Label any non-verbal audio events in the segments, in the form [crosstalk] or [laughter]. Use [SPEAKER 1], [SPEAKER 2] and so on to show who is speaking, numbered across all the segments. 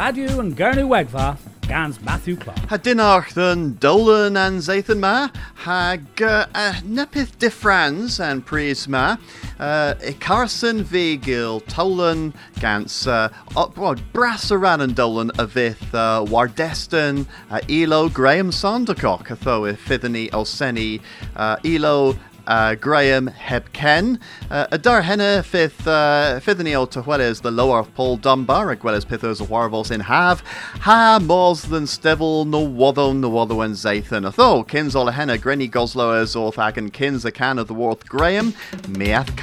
[SPEAKER 1] Radio and Gurney Wegva, Gans Matthew Clark.
[SPEAKER 2] Ha dinach den dolan and zeithan ma, hag uh, uh, nepith diffrans an pris ma, uh, e Carson Vigil, Tolan Gans, uh, up, well, brass and dolan Avith, vith Wardeston, Elo Graham Sandercock, a tho e Olseni, Elo uh, Graham heb Ken. Uh, a dar henne fifth uh, fifth o tahweles the lower Paul Dunbar ag weles pithos a warvels in have ha mos than stevel no wotho no wotho and zathan a tho kins all a henna grenny goslo as orthag and kins a can of the worth Graham meath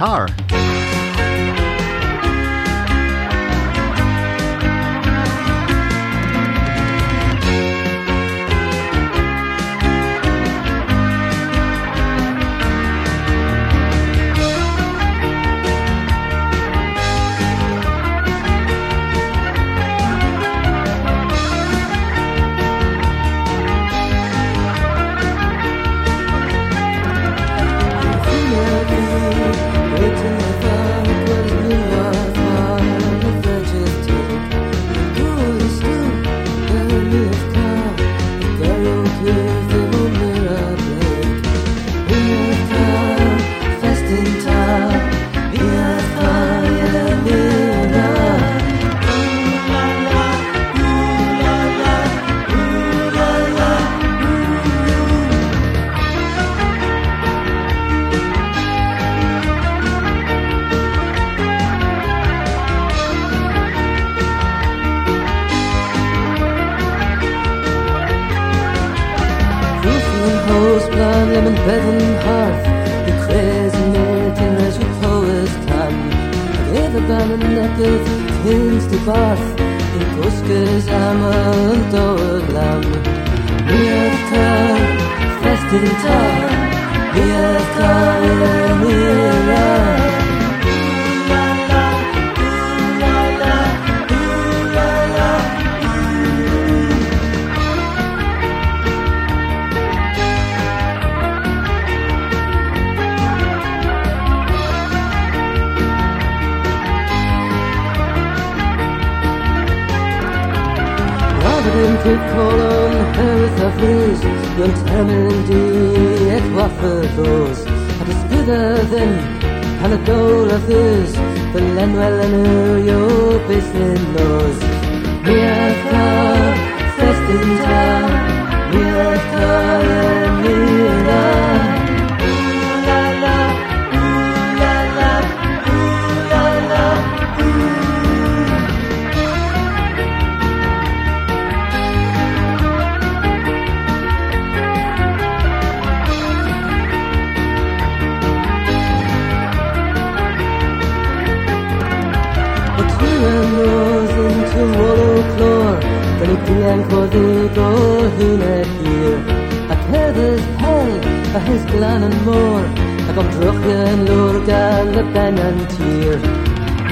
[SPEAKER 2] kom terug geloerde lippen en tier.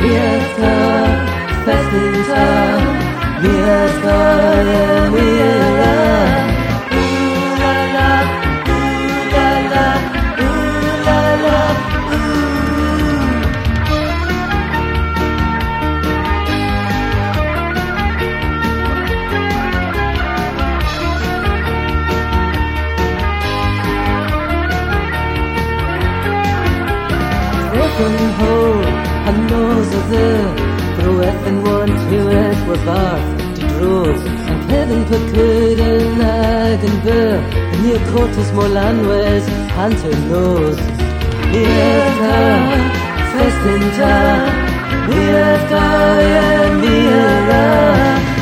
[SPEAKER 2] Liefde, beste liefde, liefde in breath and one to it were barred to draws and heaven put good and night and bear and near Cortes Molanwes hunter knows Mirka fest in jar Mirka and Mira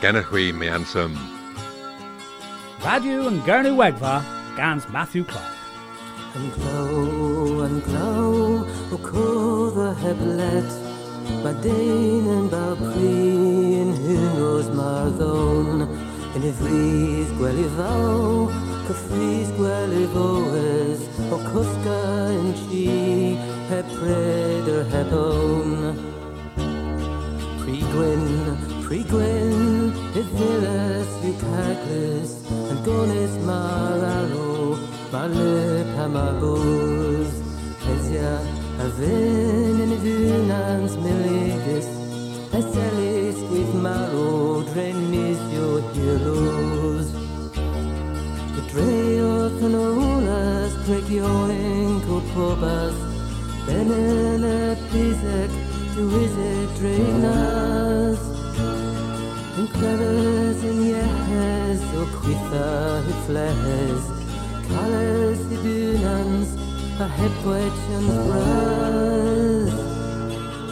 [SPEAKER 3] gennych chuí mé ansam.
[SPEAKER 1] Radio and Gurney Wegva, Gans Matthew Clark.
[SPEAKER 2] And glow and glow, o co the heblet, ma dain and ba prin, who knows mar dhone, in y fris gwely faw, cy fris gwely foes, o cwsga yn chi, heb pred yr heb own. Pre-gwyn, pre-gwyn, y ddilys yw caglis, yn gonis mar arw, mar lip a bwrs. Hesia a fyn yn y ddynans miligus, a selis gwyth marw, dre'n misio hilos. Y dreodd yn olas, cregioen cwt pobas, ben yn y piseg, dywysig drenas. Yn clefys yn iehes o chwitha y fles, calys i dynans a hebwyd yn bras.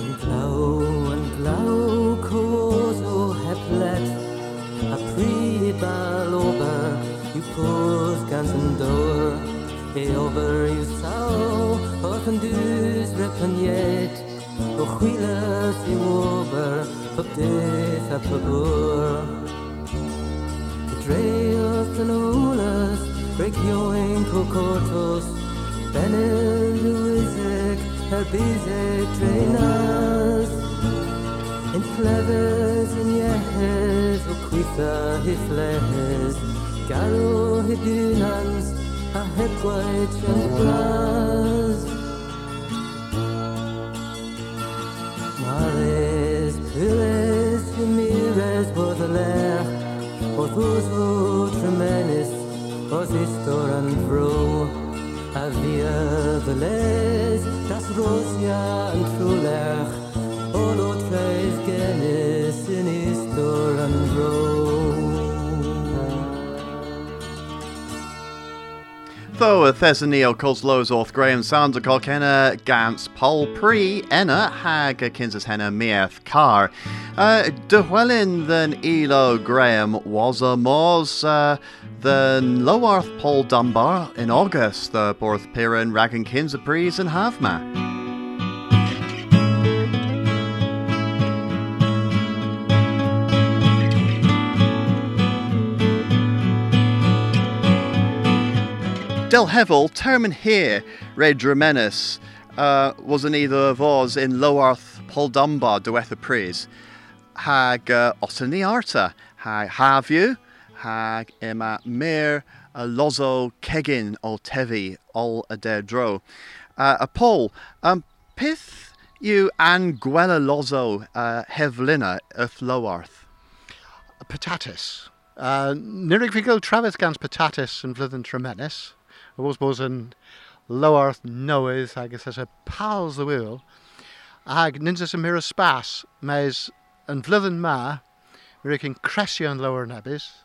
[SPEAKER 2] Yn glaw, yn glaw, cwrs o heblet, a bal ober, yw pwrs gans yn dor. E ober yw sawl, o'r yn dys repanied, o chwilas i ober, pob dydd a pob bwr. Dreodd yn olas, Regioen cocortos, Benen Luisig, er bizig drenas. In clevers in yehes, o quitha hifles, Garo hidunans, a hepwaich oedd istor yn fro, a fi y les, das rosia yn trwlech, ol o treis genus yn istor yn fro.
[SPEAKER 4] Tho y Thesonio Coslows Orth Graham Sander Colkenna Gans Paul Pre Enna Hag Kinsas Henna Mieth Car. Uh, Dywelyn than Elo Graham was a mors uh, than Lowarth Paul Dunbar in August the Borth Piran Ragan Kinsa Prees and Havma. Del Hevel, Termin here, Red Dramenis, uh, was an either of us in Lowarth Paul Dunbar duetha pris. Hag uh, Otani Arta, hag have you, hag Emma Mir, a Lozo Kegin o Tevi, all a dead dro. Uh, a Paul, um, pith you an Gwella Lozo uh, Hevlina of Lowarth.
[SPEAKER 5] patatis. Uh, Nirig fi gael trafod gans patatis yn flwyddyn tremenus. Y bos bos yn lowarth nowydd ag ys y pals y wyl. Ag nins ys y mir y spas, mes yn flwyddyn ma, cresio yn lower nebys.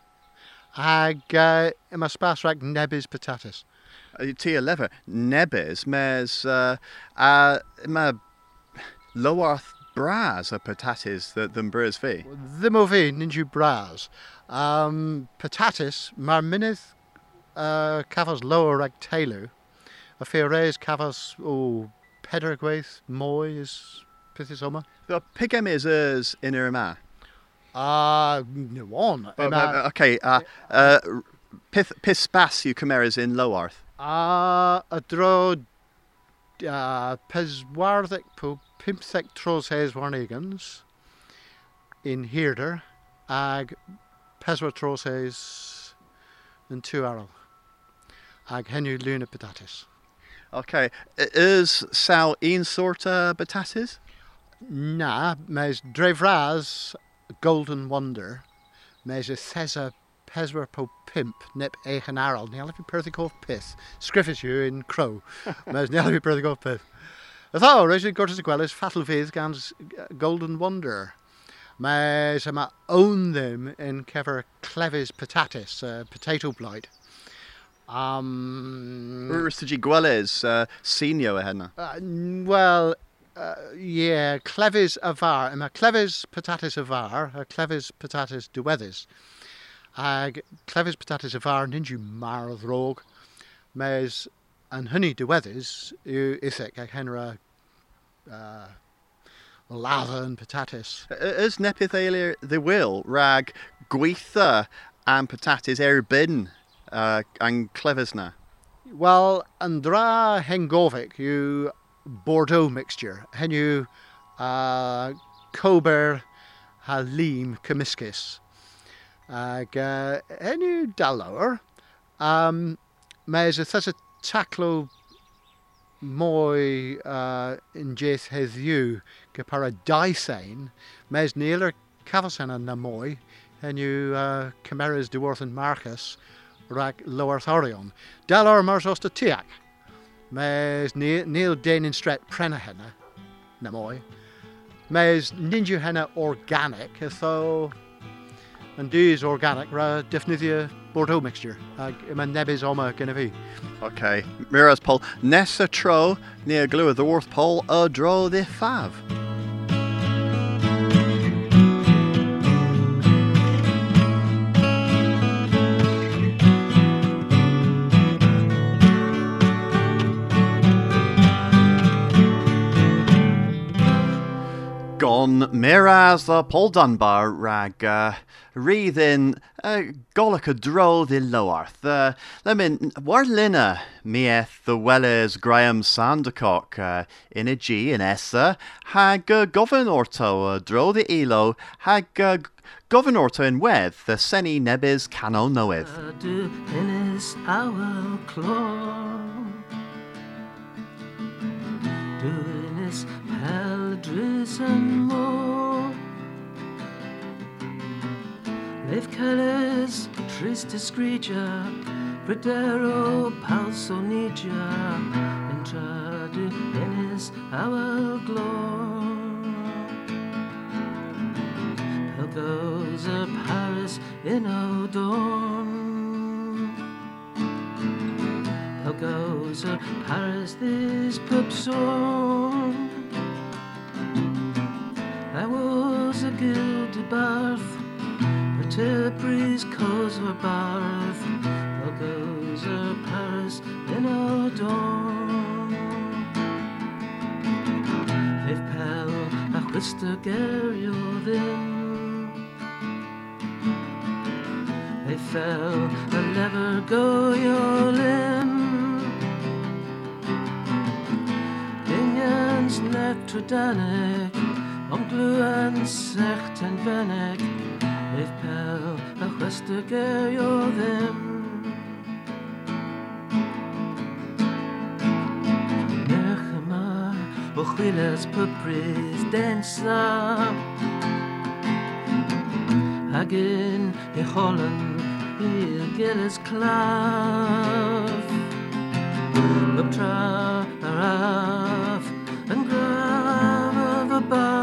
[SPEAKER 5] Ag uh, yma spas rag nebys patatis.
[SPEAKER 4] Ti a lever nebes mes uh, uh, Lowarth bras a patatis that than bras fi.
[SPEAKER 5] Ddim o fi, ninju bras. Um, patatis, mae'r mynydd uh, cafos lower rag teilw. A fi reis cafos o peder gweith mwy is pethys oma.
[SPEAKER 4] The pigem is ers in Irma.
[SPEAKER 5] Ah, no on.
[SPEAKER 4] Uh, okay, uh, uh, pith pith spas you cameras in Lowarth.
[SPEAKER 5] Ah, a dro uh, peswarddeg po pimtheg tros hes warnegans in Hirder ag peswar tros hes yn two arrow ag henw luna patatis.
[SPEAKER 4] Okay, is sal een sort uh, batatis?
[SPEAKER 5] Na, mes drefras Golden Wonder, mes y thesa peswar po pimp nip eich yn aral. Ni alaf i perthig off pith. Sgriffis yw in crow. mes ni alaf i perthig off pith. I gwrs y gwelys fatal fydd gan Golden Wonder. Mes yma own them in kefer clevis patatis, uh, potato blight. Um,
[SPEAKER 4] Rustigi Gwelles, uh, senior henna.
[SPEAKER 5] Uh, well, uh, yeah, clevis avar. Yma clevis patatis avar, a clevis patatis diweddus. ag clefys patates y far ninju mar ddrog. Mes yn hynny diweddus yw isec ag henra uh, lava and patates.
[SPEAKER 4] Ys nepeth eilir the will rag gweitha and patates erbyn uh, ang clefys na?
[SPEAKER 5] Wel, yn dra yw Bordeaux mixture. Hen yw uh, cober ha lim cymysgus. Ag uh, hen yw dalawr. Um, Mes y thas y taclo mwy uh, yn jeth heddiw gypar y daisain. Mes nil yr cafasan na mwy. Hen yw uh, diworth yn Marcus rag Lowerthorion. Dalawr mars os dy. Mes Neil Dane in Stret prena henna, na mwy. Mes henna organic, so yn dys organic ra defnyddio Bordeaux mixture. Ag yma nebys oma gyda.
[SPEAKER 4] Okay. Miras Paul. Nessa tro near glue of the worth Paul a draw the fav. Gon miras the Paul Dunbar rag uh, reading uh, golica dro the. Uh, lemon warlina mieth the welles Graham Sandercock uh, in a G in Essa hag uh, orto uh, dro the elo hag uh, orto in weth the seni nebis cano knoweth.
[SPEAKER 2] And more Leif Kellis, Tristis Grigia, Bredero, Palsonigia, Intra du hennes our glory Hell goes a Paris in Odon. Hell goes a Paris this pub song. I was a guilty bath, but a breeze cause her bath. Hell goes a Paris in Odon. Leif Pell a chwister gerio ddim They fell and never go your limb Dingens nectrodanic Onglu and secht and venek They fell a chwister gerio ddim Nechama o chwiles pybrys densa Hagin i Holland i Gillis Clav Up tra araf and grav of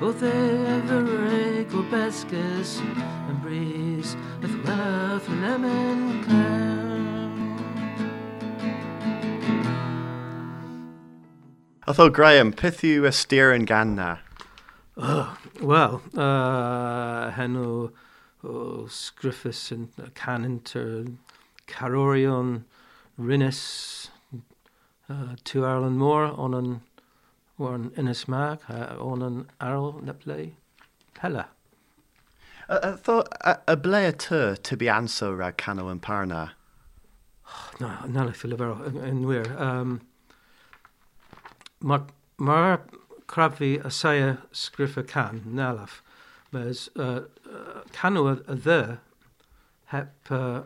[SPEAKER 2] both ever go bescus and breeze with love of lemon clare
[SPEAKER 4] Although Graham, pithu a steer and ganna.
[SPEAKER 6] Wel, uh, henw o Sgriffus yn Caninter, Carorion, Rinus, uh, tu Arlen Moore, on an war an Innes Mag, uh, on an Arl Neple, Pella.
[SPEAKER 4] Uh, uh, a, blea tu to be anso rag cano and parna.
[SPEAKER 6] No, nala filibero yn wir. Um, Mar, mar craffi a saia sgriffa can, nalaf. Mes uh, canw a, dde hep, uh,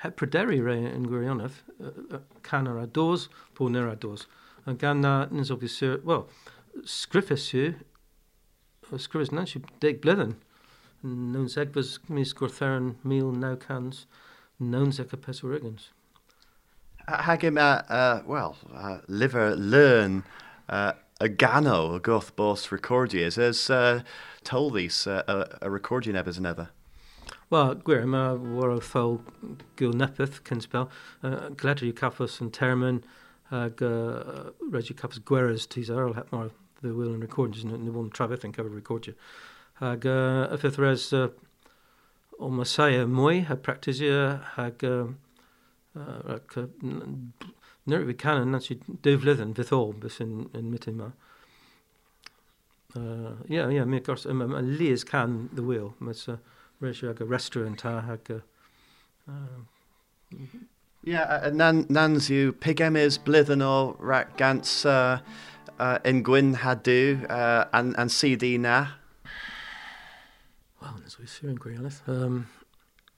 [SPEAKER 6] hep pryderu re yn gwirionedd, uh, can ar a dos, po nir a dos. an gan na nins o sur well sgriffus yw, sgriffus na sy'n de bliden
[SPEAKER 2] nown seg was mis gwrthern mil naw cans nown seg a peswrigens
[SPEAKER 4] hagim a uh, uh well uh, liver learn uh, a gano a goth boss recordiers as uh, told these uh, a, a recordian ever another
[SPEAKER 2] Wel, gwir, mae war o ffel gwyl nepeth, cyn spel, uh, gledri caffos yn termyn, ag uh, regi caffos gweres tis arl hep mar the will and recordings yn nibwn trafeth yn cyfer recordio. Ag uh, y ffith res uh, o Messiah mwy ha practisia ag uh, ac uh, nyr fi canon na si dyflydd yn fydd ôl bys yn, yn mytyn ma. Uh, yeah, yeah, mi gors, ma, ma Liz can the wheel. Mas uh, ag a restaurant a ag. Uh,
[SPEAKER 4] Yeah, uh, nan, nans yw pigemis blydden o rac gans uh, uh, in gwyn hadw uh, an, an CD na.
[SPEAKER 2] Wel, nes oes yw'n gwirionedd. Um,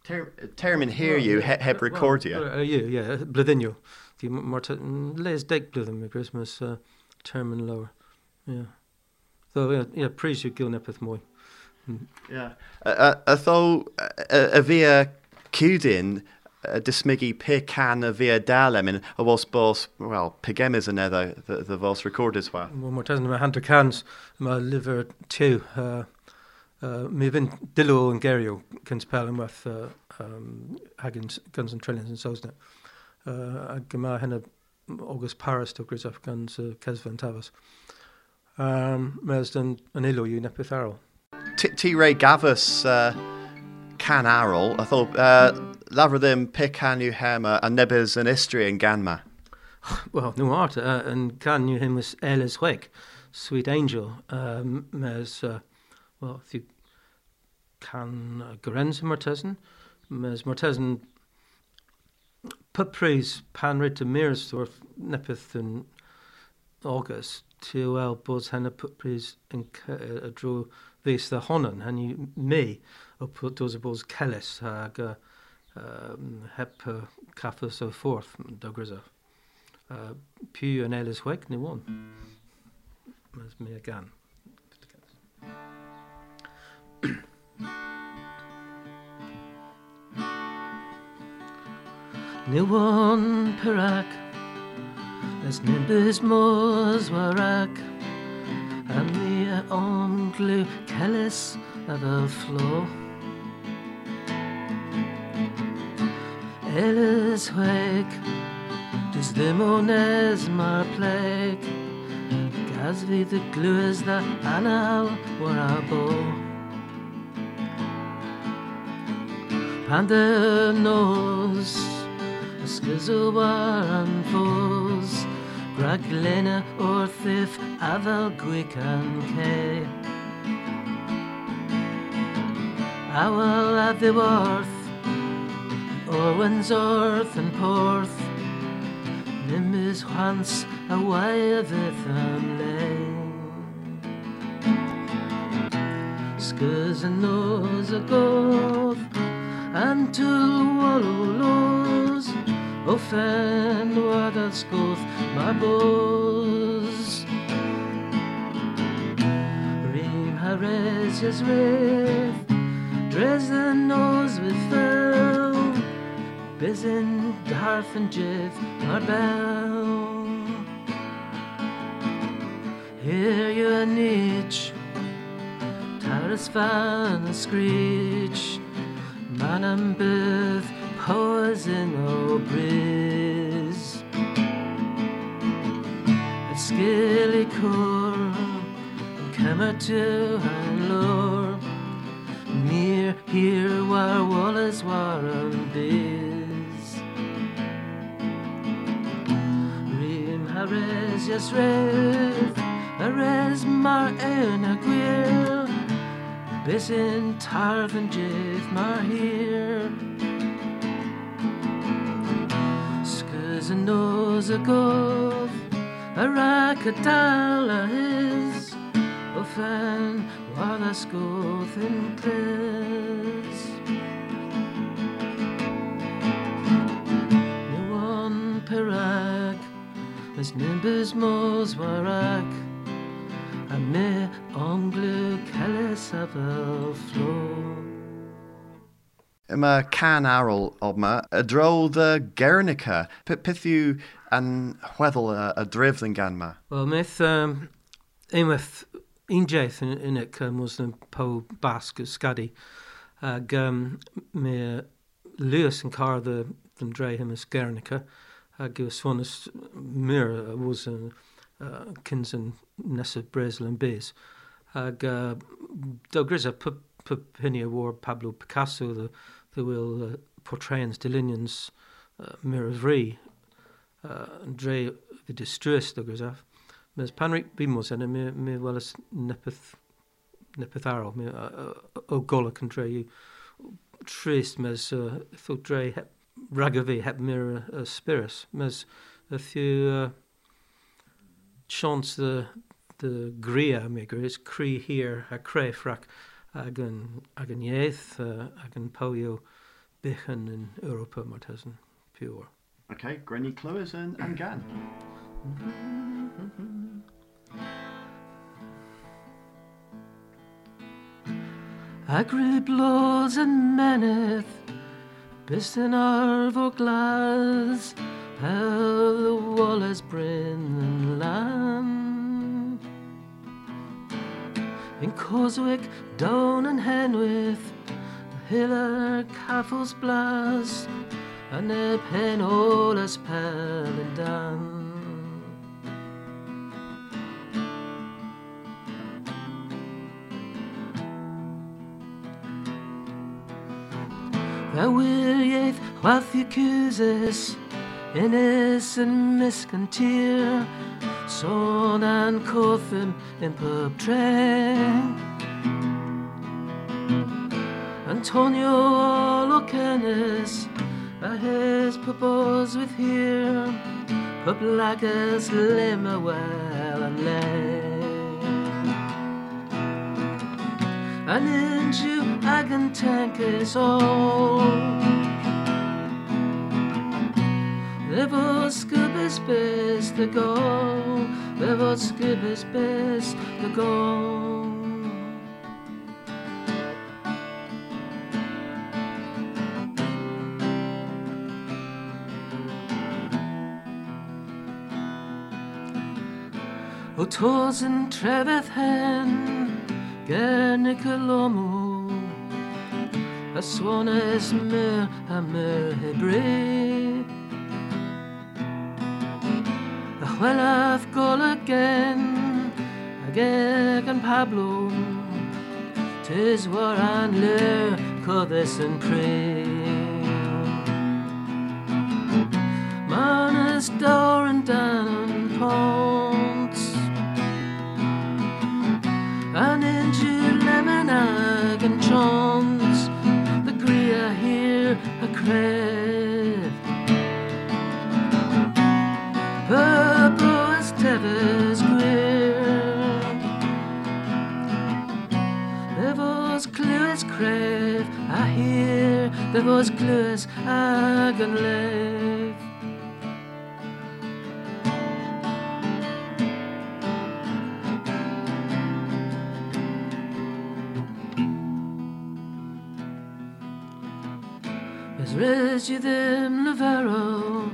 [SPEAKER 4] Ter, term in here you he, heb recordia.
[SPEAKER 2] Well, uh, yeah, yeah, blydynio. Di mar les deg blwyddyn Christmas uh, term yn lower. Yeah. So, yeah, yeah pris yw gil nepeth mwy.
[SPEAKER 4] Yeah. Uh, uh, a via cudin uh, dismigi pican a via dalem in a was boss well pigemis an ether the, the vos recorders wa.
[SPEAKER 2] Wel, mae'r tesyn yma hanter cans, mae liver tiw. Uh, uh, mi fynd dilo yn gerio cyn spel yn waith uh, um, Haggins, Guns and Trillions yn Sosna. Uh, ac yma hynny August Paris to Grisaf Guns uh, Cesfa yn Tafas. Um, Mes yn, yn ilo yw nepeth arol.
[SPEAKER 4] T Ray Gavus uh, can arol. I thought uh, laver them pican you hema and nebis an istri in ganma.
[SPEAKER 2] Wel, nhw art, uh, yn can yw hyn was Elis Wig, Sweet Angel, um, mes, uh, wel, thi can uh, Gorens yn Mortesen, mes Mortesen pypris pan ryd y Mirsdorf nepeth yn August, tu wel bod hyn y pypris yn y drwy fes dda honan, hynny mi, o pwt oes y bod celis ag uh, um, hep uh, caffus o ffordd, dogrysa. Uh, Pw yn Elis Weg, ni won. Mas mi a gan. [coughs] Ni won perak, as nimbus mors warak, a mi a onglu celis a fel flo. Elis Weg, Dis ddim o nes mae'r pleg Gas fydd y glwys dda anal war a bo Pan dy nos Ysgys o war an ffos Rhaglena wrthyf a fel gwyc an ce Awel a Orwyn's orth and porth. Nimbus chans a waeddeth am lein. Sgys yn nos y godd An tŵl walwlos O ffen wad al sgoth ma bos Rym hares ys redd Dres the nose with fell Bizin darth and jiv mar bell Hear you a niche Taris fan screech. Man and booth poison o briz At skilly core Kemmer to and lore. Near here where Wallace Warren biz Rim Harez yes rev Harez mar en a gwir Bisin tarf and jiv mar here Skuz a his O fan war a sgoth in plis perag As nimbus mos warak a me anglu celes a fel flor.
[SPEAKER 4] Yma can arol oma, y dro the Guernica. P peth yw an hweddol y, y drefl yn gan ma?
[SPEAKER 2] Wel, meth, um, unwaith, un jaith yn unig uh, Muslim po Basg ysgadi. Ag um, me Lewis yn car the yn dre hym ys Guernica. Ag yw swan ys mir was yn uh, cyns yn nesaf Bresl yn bys. Ag uh, dogris a hynny a war Pablo Picasso, the, the will uh, portrayans delineans uh, mir of ri. Uh, dre the distress dogris af. Mes panric bimos en me me welas nepeth nepeth arol me o gola can dre you trist mes uh, thought dre hep ragavi hep mir uh, spirus mes a few uh, chance the the gria maker is cre here a cre frac ag an ag an ieth uh, ag an poio bichen in Europa martesen pure.
[SPEAKER 4] Okay, Granny Clywes and, and gan.
[SPEAKER 2] Agri blows and meneth, bist an arvo glas, how the wall has brin land. In Coswick, Down and Henwith, Hiller Caffels Blas, and the pen all as pell and dan. Thou willieth what the accuses, Innes and miscontier, Son and Cotham in pub train. Antonio Locanes, a his purpose with here, pub like as Limmerwell and lay. And into Agan tank is all. There was Scubby's best to go. There was Scubby's best to go. O tos yn trefedd hen, gernig y lomo, a swanes myr a myr hebry. A chwelaf golygen, ag eg yn Pablo, tis war an lyr coddys yn pry. Manas dor yn dan yn pont, crave. Purple as Tevers Greer. There was Clues Crave, I hear, there was Clues Aganlev. As you them Lavero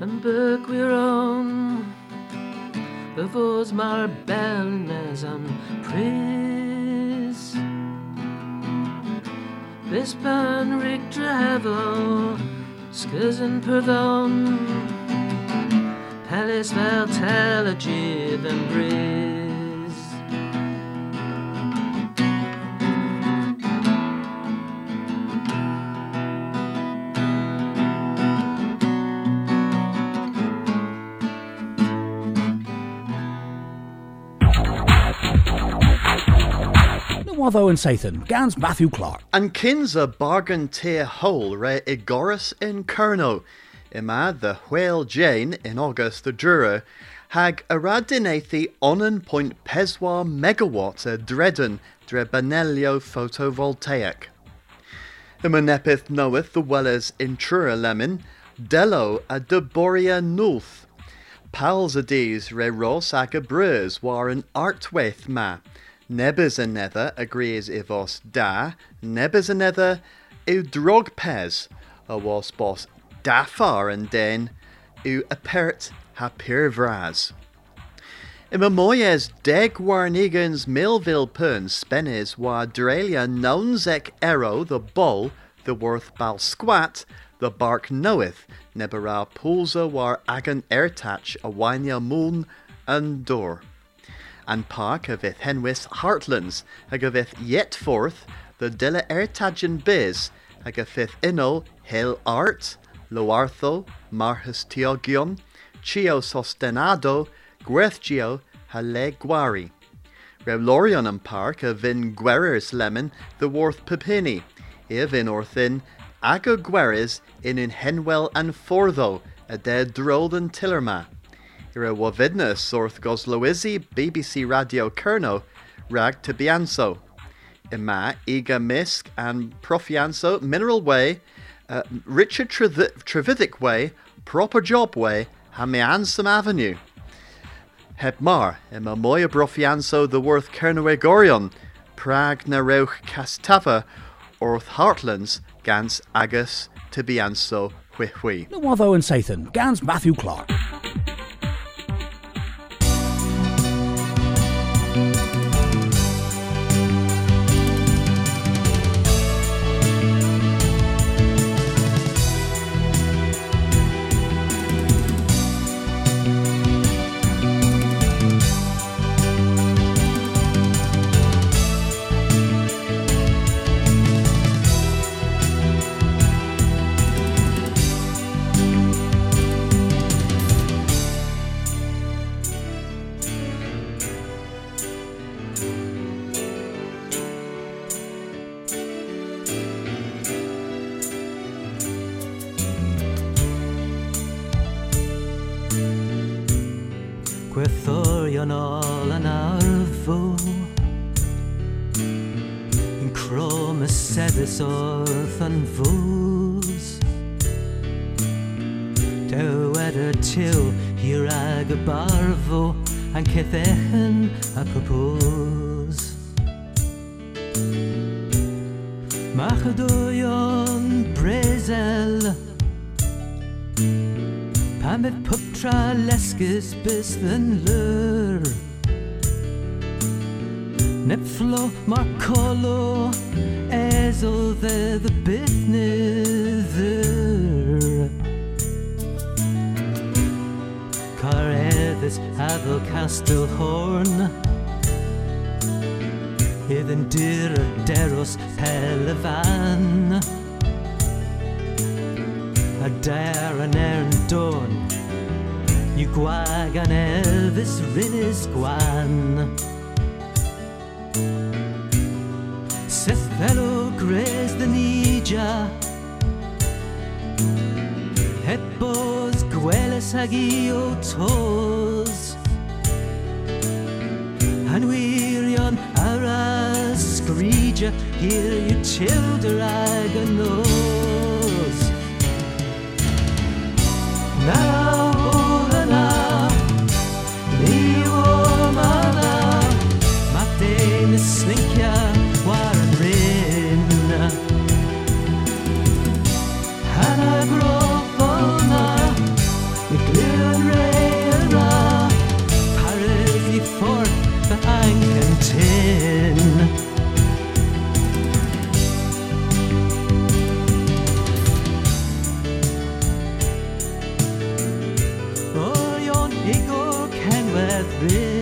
[SPEAKER 2] and Burke we're on the vos mar belnes and praise This ban Rick Travel and Perdon Palace Val Telegiv and Breeze
[SPEAKER 1] Watho and Sathan, Gans Matthew Clark.
[SPEAKER 4] And kins bargain tear hole re Igoris in Kerno. Ima the whale Jane in August the Jura. Hag aradinathi onan point peswa megawatt a dredan dre Benelio photovoltaic. Ima nepith knoweth the wellers in Trura lemon, Dello a Deboria Nulth. Pals a re ros ag a brus war an artwaith ma. Nether agrees i vos da, nebys a nether yw drog pes, a was bos dafar and den yw apert ha pyrvras. Ima moyes deg warnigans Millville pun spenes wa drelia nonsek ero the bull, the worth bal squat, the bark knoweth, nebera pulsa war agan ertach a wanya moon and door. And park of ith henwis heartlands, of yet forth, the dilla ertagen biz, ith inno hel art, loartho, marhus teogion, chio sostenado, gwerthgio, hale guari. Revlorion and park a vin lemon, the worth pepini, if in orthin, aga gueres in in henwell and fortho, a dead drold and tillerma. Ira wavidnus orth gosloizi BBC Radio Kerno, rag to bianso. Ima iga misk and profianso mineral way, uh, Richard Trevithick way, proper job way, Hamiansum Avenue. Heb mar, ima moya brofianso the worth Kernoe Gorion, Prague na reuch Castava, orth Heartlands, gans agus tibianso hui
[SPEAKER 1] No Watho and Sathan, gans Matthew Clark.
[SPEAKER 2] Gwerthorion all yn arfo Yn crom y seddys oedd yn fws Dewed y er tiw hir ag er y barfo A'n cethehen a propos Machadwyon brezel Pan bydd pwptra lesgus bys yn lyr Nepflo mar colo Ezo dde the byth niddyr Car eddys addo Castle Horn. Iddyn dyr y deros pelefan A dair an er yn don Yw gwag an Elvis Rinnes gwan fellow gres the nija. Het bos gweles ag i o tos Han wirion ar a sgrija Hir yw childer ag a Now Orion ego cenwedd rydd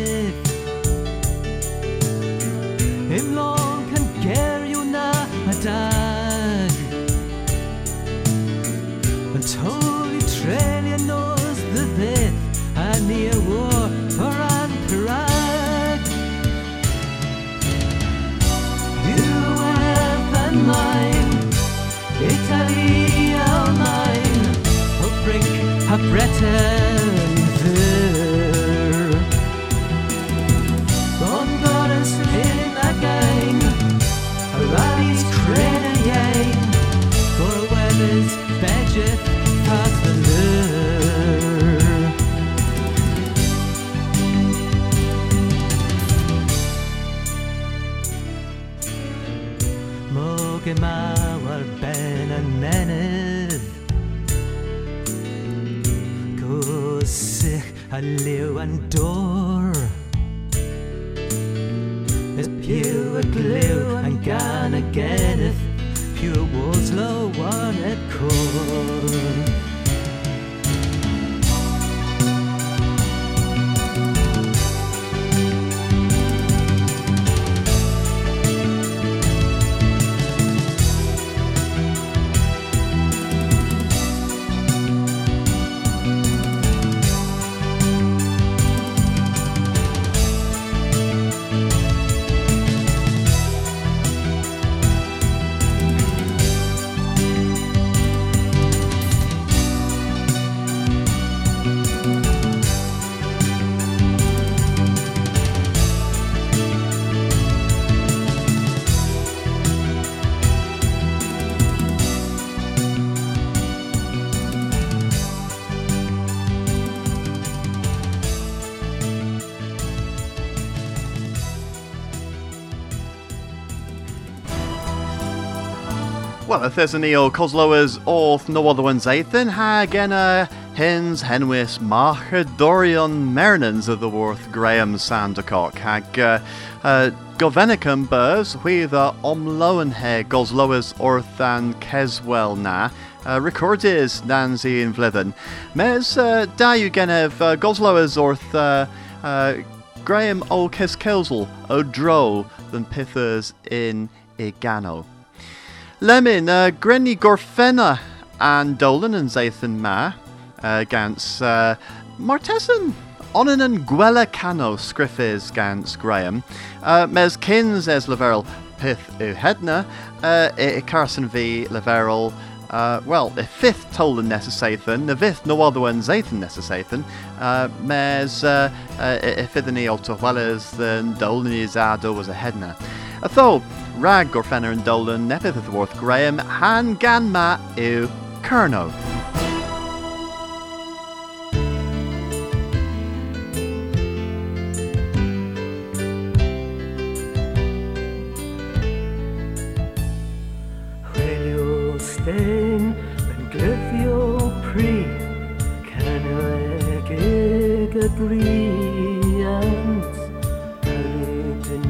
[SPEAKER 2] Gwsych a liw yn
[SPEAKER 4] If there's any orth no other ones eithin, ha genna hens henwis marchadorion mernans of the worth Graham Sandercock hag uh, uh, govenicum burs the omloen he Goslowers orth and Keswell na uh, recordis Nancy in Vlithen. Mes uh, da you genev uh, Goslowers orth uh, uh, Graham o Keskelsel o dro than pithers in Igano. Lemon, uh, Grenny Gorfenna and Dolan and Zathan Ma uh, gans uh, Martesan Onan and Gwella Cano Scriffis gans Graham. Uh, Mes Kins es Pith Uhedna uh, Carson v Leverel uh, well, fifth Tolan Nessasathan, the fifth no other one Zathan Nessasathan, uh, mes uh, uh, ifidani Altohuelas than Dolan Izado was a headna. Atho, Rag Gorfenner and Dolan, Nepith Graham, Han Ganma Eu Kerno.
[SPEAKER 2] Ag y briant Arwyd yn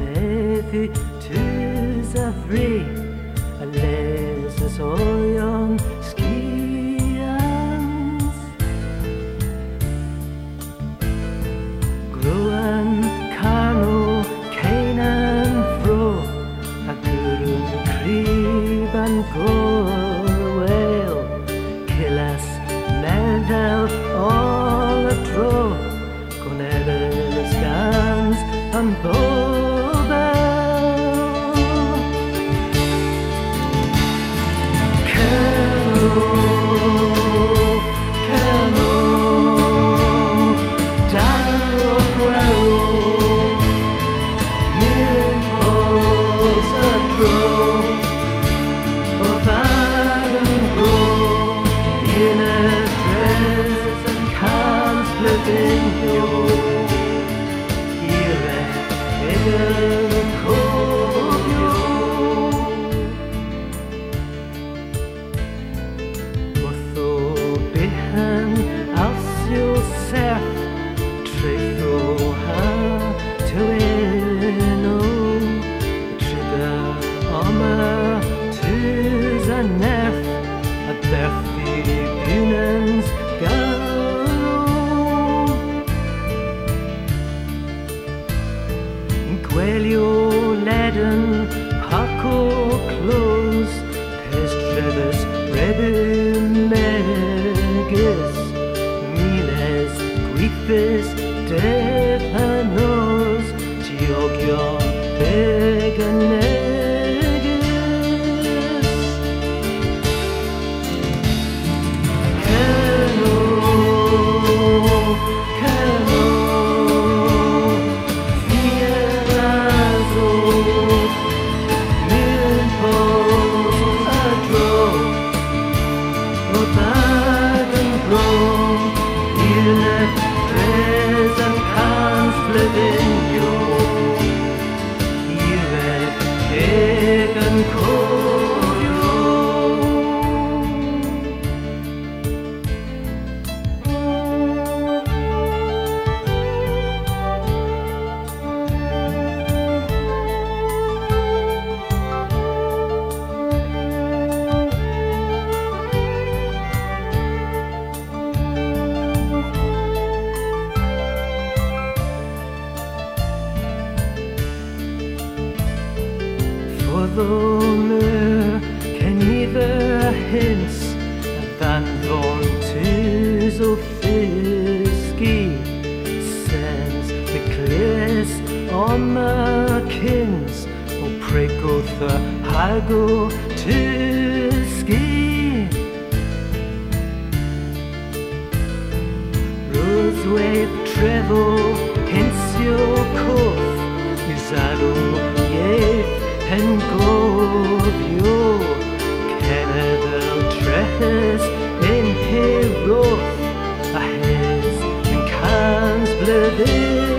[SPEAKER 2] bleu des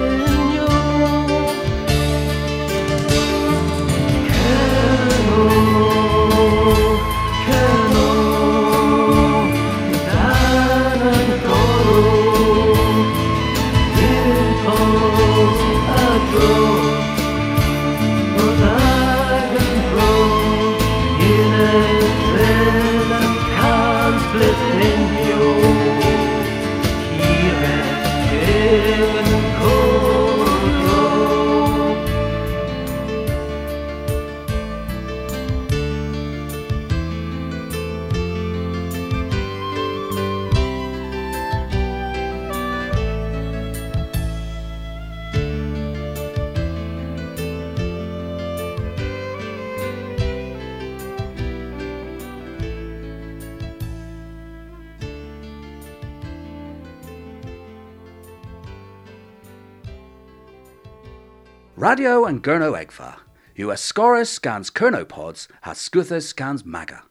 [SPEAKER 2] Scipio and
[SPEAKER 1] Gurno Egva, who scans Kernopods, as Scuthus scans Maga.